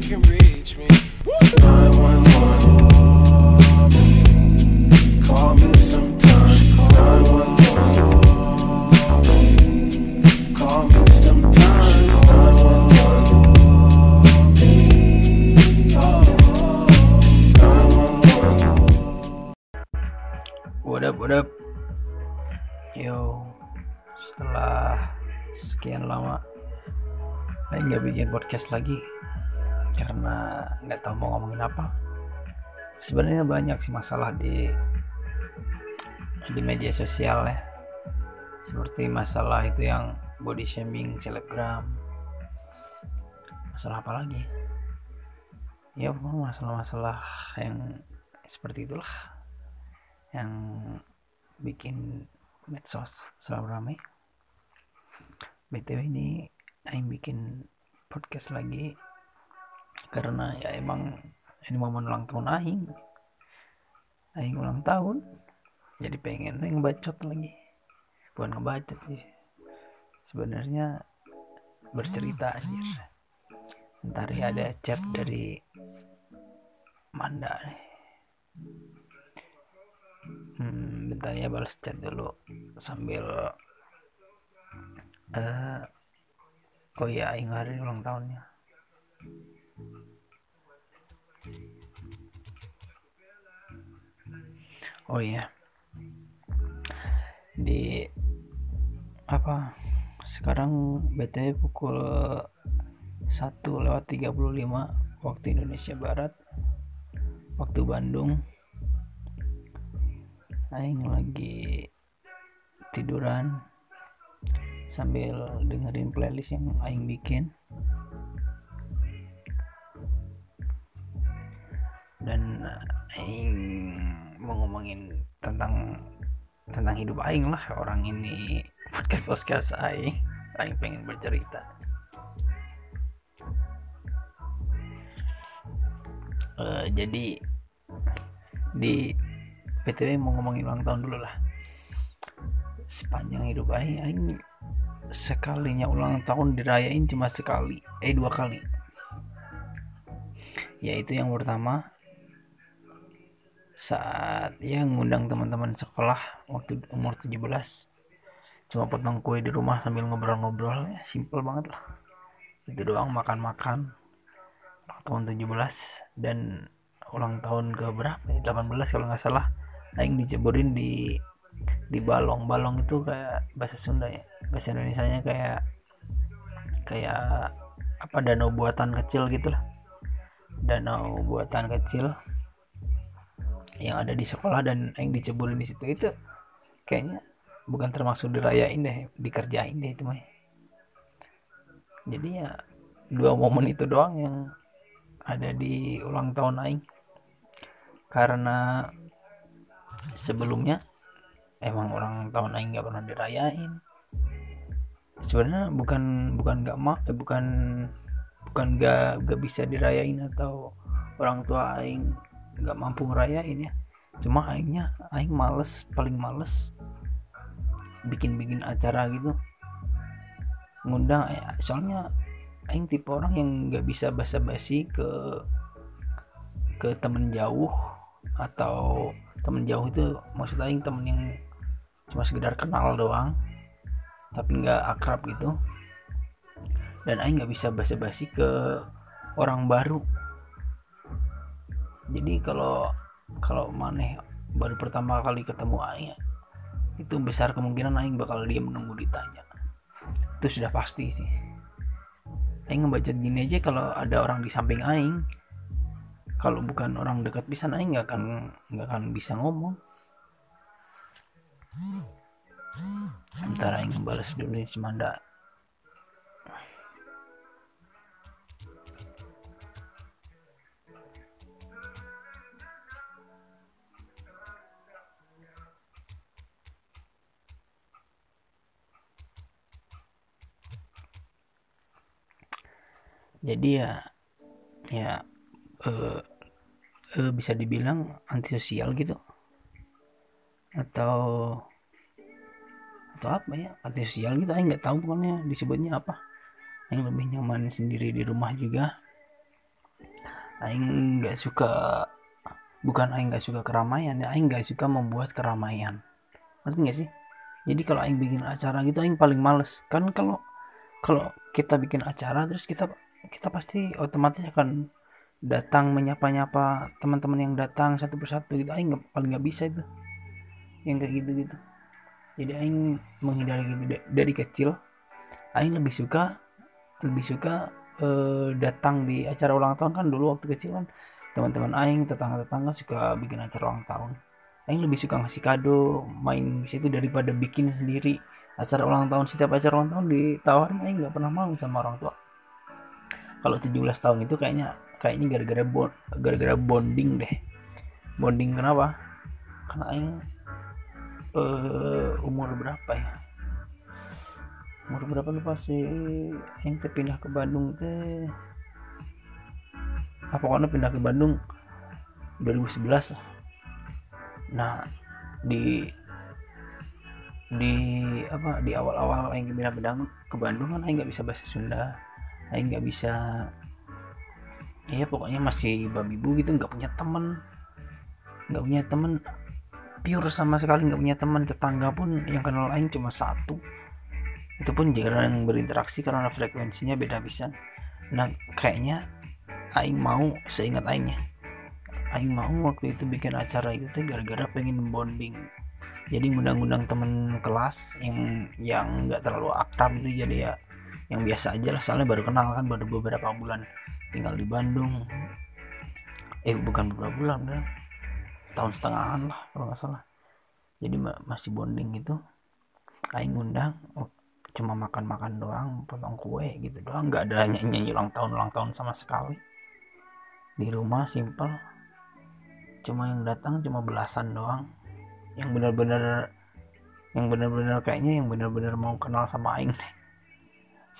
can reach me. 911. Call me sometime. 911. Call me sometime. 911. What up, what up? Yo, setelah sekian lama saya nggak bikin podcast lagi karena nggak tahu mau ngomongin apa. Sebenarnya banyak sih masalah di di media sosial ya, seperti masalah itu yang body shaming selebgram. Masalah apa lagi? Ya pokoknya masalah-masalah yang seperti itulah yang bikin medsos selalu ramai btw ini Aing bikin podcast lagi karena ya emang ini momen ulang tahun Aing. Aing ulang tahun jadi pengen Aing bacot lagi. Bukan ngebacot sih. Sebenarnya bercerita anjir. Ntar ya ada chat dari Manda nih. Hmm, bentar ya balas chat dulu sambil eh oh iya aing hari ulang tahunnya oh iya. Di apa sekarang BTW pukul 1 lewat 35 waktu Indonesia Barat waktu Bandung. Aing lagi tiduran sambil dengerin playlist yang Aing bikin. Dan Aing mau ngomongin tentang tentang hidup Aing lah orang ini. Podcast podcast Aing. Aing pengen bercerita. Uh, jadi di PTW mau ngomongin ulang tahun dulu lah. Sepanjang hidup Aing Aing sekalinya ulang tahun dirayain cuma sekali eh dua kali. Yaitu yang pertama saat ya ngundang teman-teman sekolah waktu umur 17 cuma potong kue di rumah sambil ngobrol-ngobrol ya simple banget lah. Itu doang makan-makan. Tahun 17 dan ulang tahun ke berapa ya? 18 kalau nggak salah. Aing diceburin di di balong balong itu kayak bahasa Sunda ya. Bahasa Indonesia nya kayak kayak apa danau buatan kecil gitu lah danau buatan kecil yang ada di sekolah dan yang diceburin di situ itu kayaknya bukan termasuk dirayain deh dikerjain deh itu mah. Jadi ya dua momen itu doang yang ada di ulang tahun aing. Karena sebelumnya emang orang tahun aing nggak pernah dirayain. Sebenarnya bukan bukan nggak mau eh, bukan bukan nggak nggak bisa dirayain atau orang tua aing nggak mampu ngerayain ya. Cuma aingnya aing males paling males bikin bikin acara gitu. Ngundang ya soalnya aing tipe orang yang nggak bisa basa-basi ke ke temen jauh atau temen jauh itu maksud aing temen yang cuma sekedar kenal doang tapi nggak akrab gitu. Dan aing nggak bisa basa-basi ke orang baru jadi kalau kalau maneh baru pertama kali ketemu aing itu besar kemungkinan aing bakal dia menunggu ditanya. Itu sudah pasti sih. Aing ngebaca gini aja kalau ada orang di samping aing. Kalau bukan orang dekat bisa aing nggak akan nggak akan bisa ngomong. Ntar aing ngebales dulu nih Cimanda jadi ya ya eh, eh, bisa dibilang antisosial gitu. Atau atau apa ya antisosial gitu. Aing nggak tahu pokoknya disebutnya apa. Yang lebih nyaman sendiri di rumah juga. Aing nggak suka bukan aing nggak suka keramaian ya aing nggak suka membuat keramaian. Ngerti nggak sih? Jadi kalau aing bikin acara gitu aing paling males. Kan kalau kalau kita bikin acara terus kita kita pasti otomatis akan datang menyapa-nyapa teman-teman yang datang satu persatu gitu. Aing nggak paling nggak bisa itu. Yang kayak gitu gitu jadi aing menghindari gitu. Da- dari kecil aing lebih suka lebih suka eh, datang di acara ulang tahun. Kan dulu waktu kecil kan teman-teman aing tetangga-tetangga suka bikin acara ulang tahun. Aing lebih suka ngasih kado main di situ daripada bikin sendiri acara ulang tahun. Setiap acara ulang tahun ditawarin aing nggak pernah mau sama orang tua kalau 17 tahun itu kayaknya kayaknya gara-gara bon- gara-gara bonding deh. Bonding kenapa? Karena aing eh, umur berapa ya? Umur berapa lupa sih? Yang teh pindah ke Bandung teh apa pokoknya pindah ke Bandung 2011 lah. Nah di di apa di awal-awal aing pindah ke Bandung kan aing nggak bisa bahasa Sunda aing nggak bisa ya pokoknya masih babi bu gitu nggak punya temen. Nggak punya temen pure sama sekali nggak punya teman tetangga pun yang kenal aing cuma satu. Itu pun jarang berinteraksi karena frekuensinya beda pisan. Nah kayaknya aing mau seingat aing ya aing mau waktu itu bikin acara itu gara-gara pengen bonding. Jadi ngundang-ngundang temen kelas yang yang nggak terlalu akrab itu jadi ya yang biasa aja lah soalnya baru kenal kan baru beberapa bulan tinggal di Bandung. Eh bukan beberapa bulan dah setahun setengahan lah kalau nggak salah. Jadi ma- masih bonding gitu. Aing ngundang oh, cuma makan-makan doang potong kue gitu doang. Nggak ada nyanyi, nyanyi ulang tahun ulang tahun sama sekali. Di rumah simple. Cuma yang datang cuma belasan doang. Yang benar-benar yang benar-benar kayaknya yang benar-benar mau kenal sama aing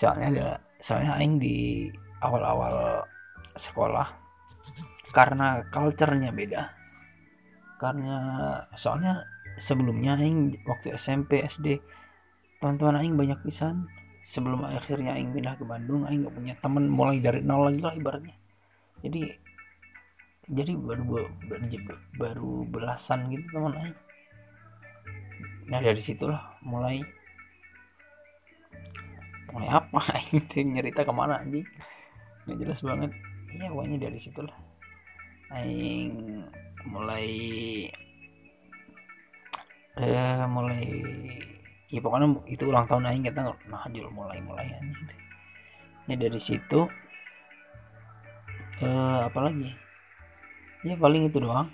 soalnya ada soalnya aing di awal-awal sekolah karena culture-nya beda. Karena soalnya sebelumnya aing waktu SMP SD teman-teman aing banyak pisan. Sebelum akhirnya aing pindah ke Bandung aing nggak punya teman mulai dari nol lagi lah ibaratnya. Jadi jadi baru baru, baru belasan gitu teman aing. Nah dari situlah mulai mulai apa? Teh nyerita ke mana anjing? Nggak jelas banget. Iya pokoknya dari situlah. Aing mulai eh mulai ya pokoknya itu ulang tahun aing kita nah aja mulai mulai anjing. Ya dari situ eh apalagi ya paling itu doang.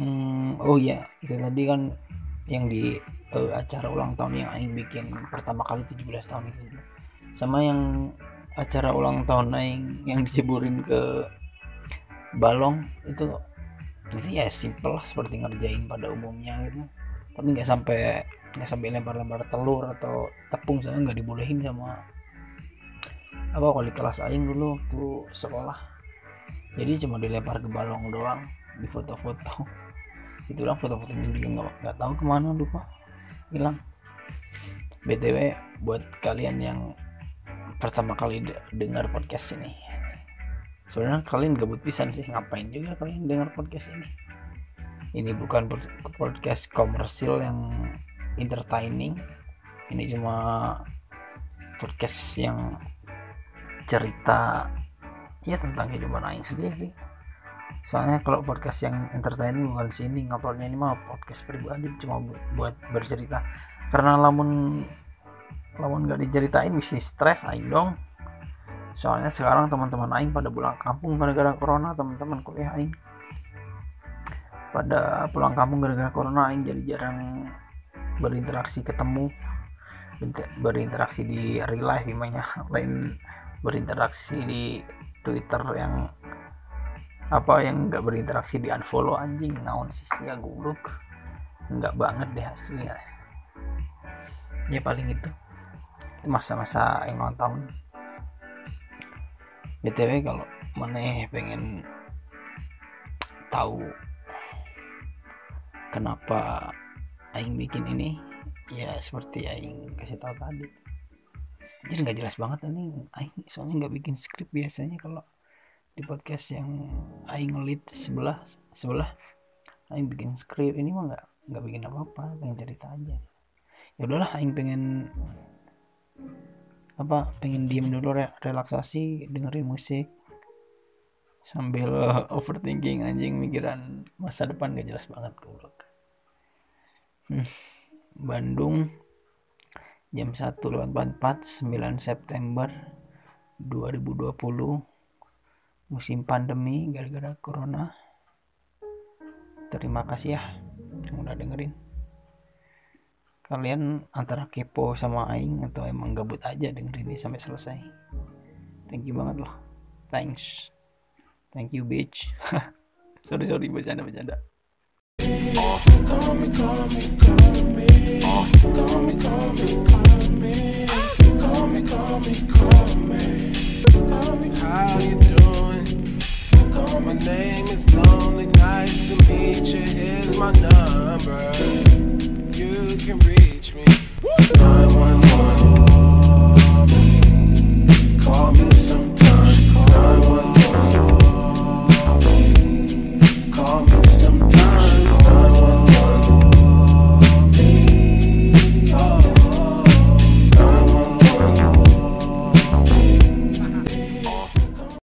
Hmm, oh ya itu tadi kan yang di eh, acara ulang tahun yang aing bikin pertama kali 17 tahun itu sama yang acara ulang tahun aing yang diceburin ke balong itu itu ya simple lah seperti ngerjain pada umumnya gitu. Tapi nggak sampai nggak sampai lempar-lempar telur atau tepung soalnya nggak dibolehin sama apa wali kelas aing dulu waktu sekolah. Jadi cuma dilempar ke balong doang di foto-foto. Itu lah foto-fotonya juga nggak nggak tahu ke mana lupa hilang btw buat kalian yang pertama kali de- dengar podcast ini. Sebenarnya kalian gabut pisan sih ngapain juga kalian dengar podcast ini? Ini bukan pod- podcast komersil yang entertaining. Ini cuma podcast yang cerita ya tentang kehidupan aing sendiri soalnya kalau podcast yang entertaining bukan sini nguploadnya ini mah podcast pribadi cuma bu- buat bercerita. Karena lamun lamun gak diceritain bisa stres aing dong. Soalnya sekarang teman-teman aing pada pulang kampung gara-gara corona teman-teman kuliah aing. Pada pulang kampung gara-gara corona aing jadi jarang berinteraksi ketemu. Berinter- berinteraksi di real life gimana lain berinteraksi di Twitter yang apa yang nggak berinteraksi di unfollow anjing? Naon sih sia goblok nggak banget deh aslinya. Ya paling itu. Masa-masa yang ulang tahun. Btw kalau maneh pengen tahu kenapa aing bikin ini ya seperti aing kasih tahu tadi. Jadi nggak jelas banget ini aing soalnya nggak bikin skrip biasanya kalau di podcast yang aing ngelit sebelah sebelah. Aing bikin skrip ini mah nggak nggak bikin apa-apa pengen cerita aja. Ya udahlah aing pengen apa pengen diem dulu re- relaksasi dengerin musik. Sambil overthinking anjing mikiran masa depan gak jelas banget goblok. Hmm. Bandung jam 1 lewat 44 9 September 2020 musim pandemi gara-gara corona. Terima kasih ya yang udah dengerin. Kalian antara kepo sama aing atau emang gabut aja dengerin ini sampai selesai. Thank you banget loh. Thanks. Thank you bitch. Sorry sorry bercanda bercanda Call me, call me, call me. Call me, call me, call me. Call me, call me, call me. How you doing? My name is Lonely. Nice to meet you. Here's my number. You can reach me.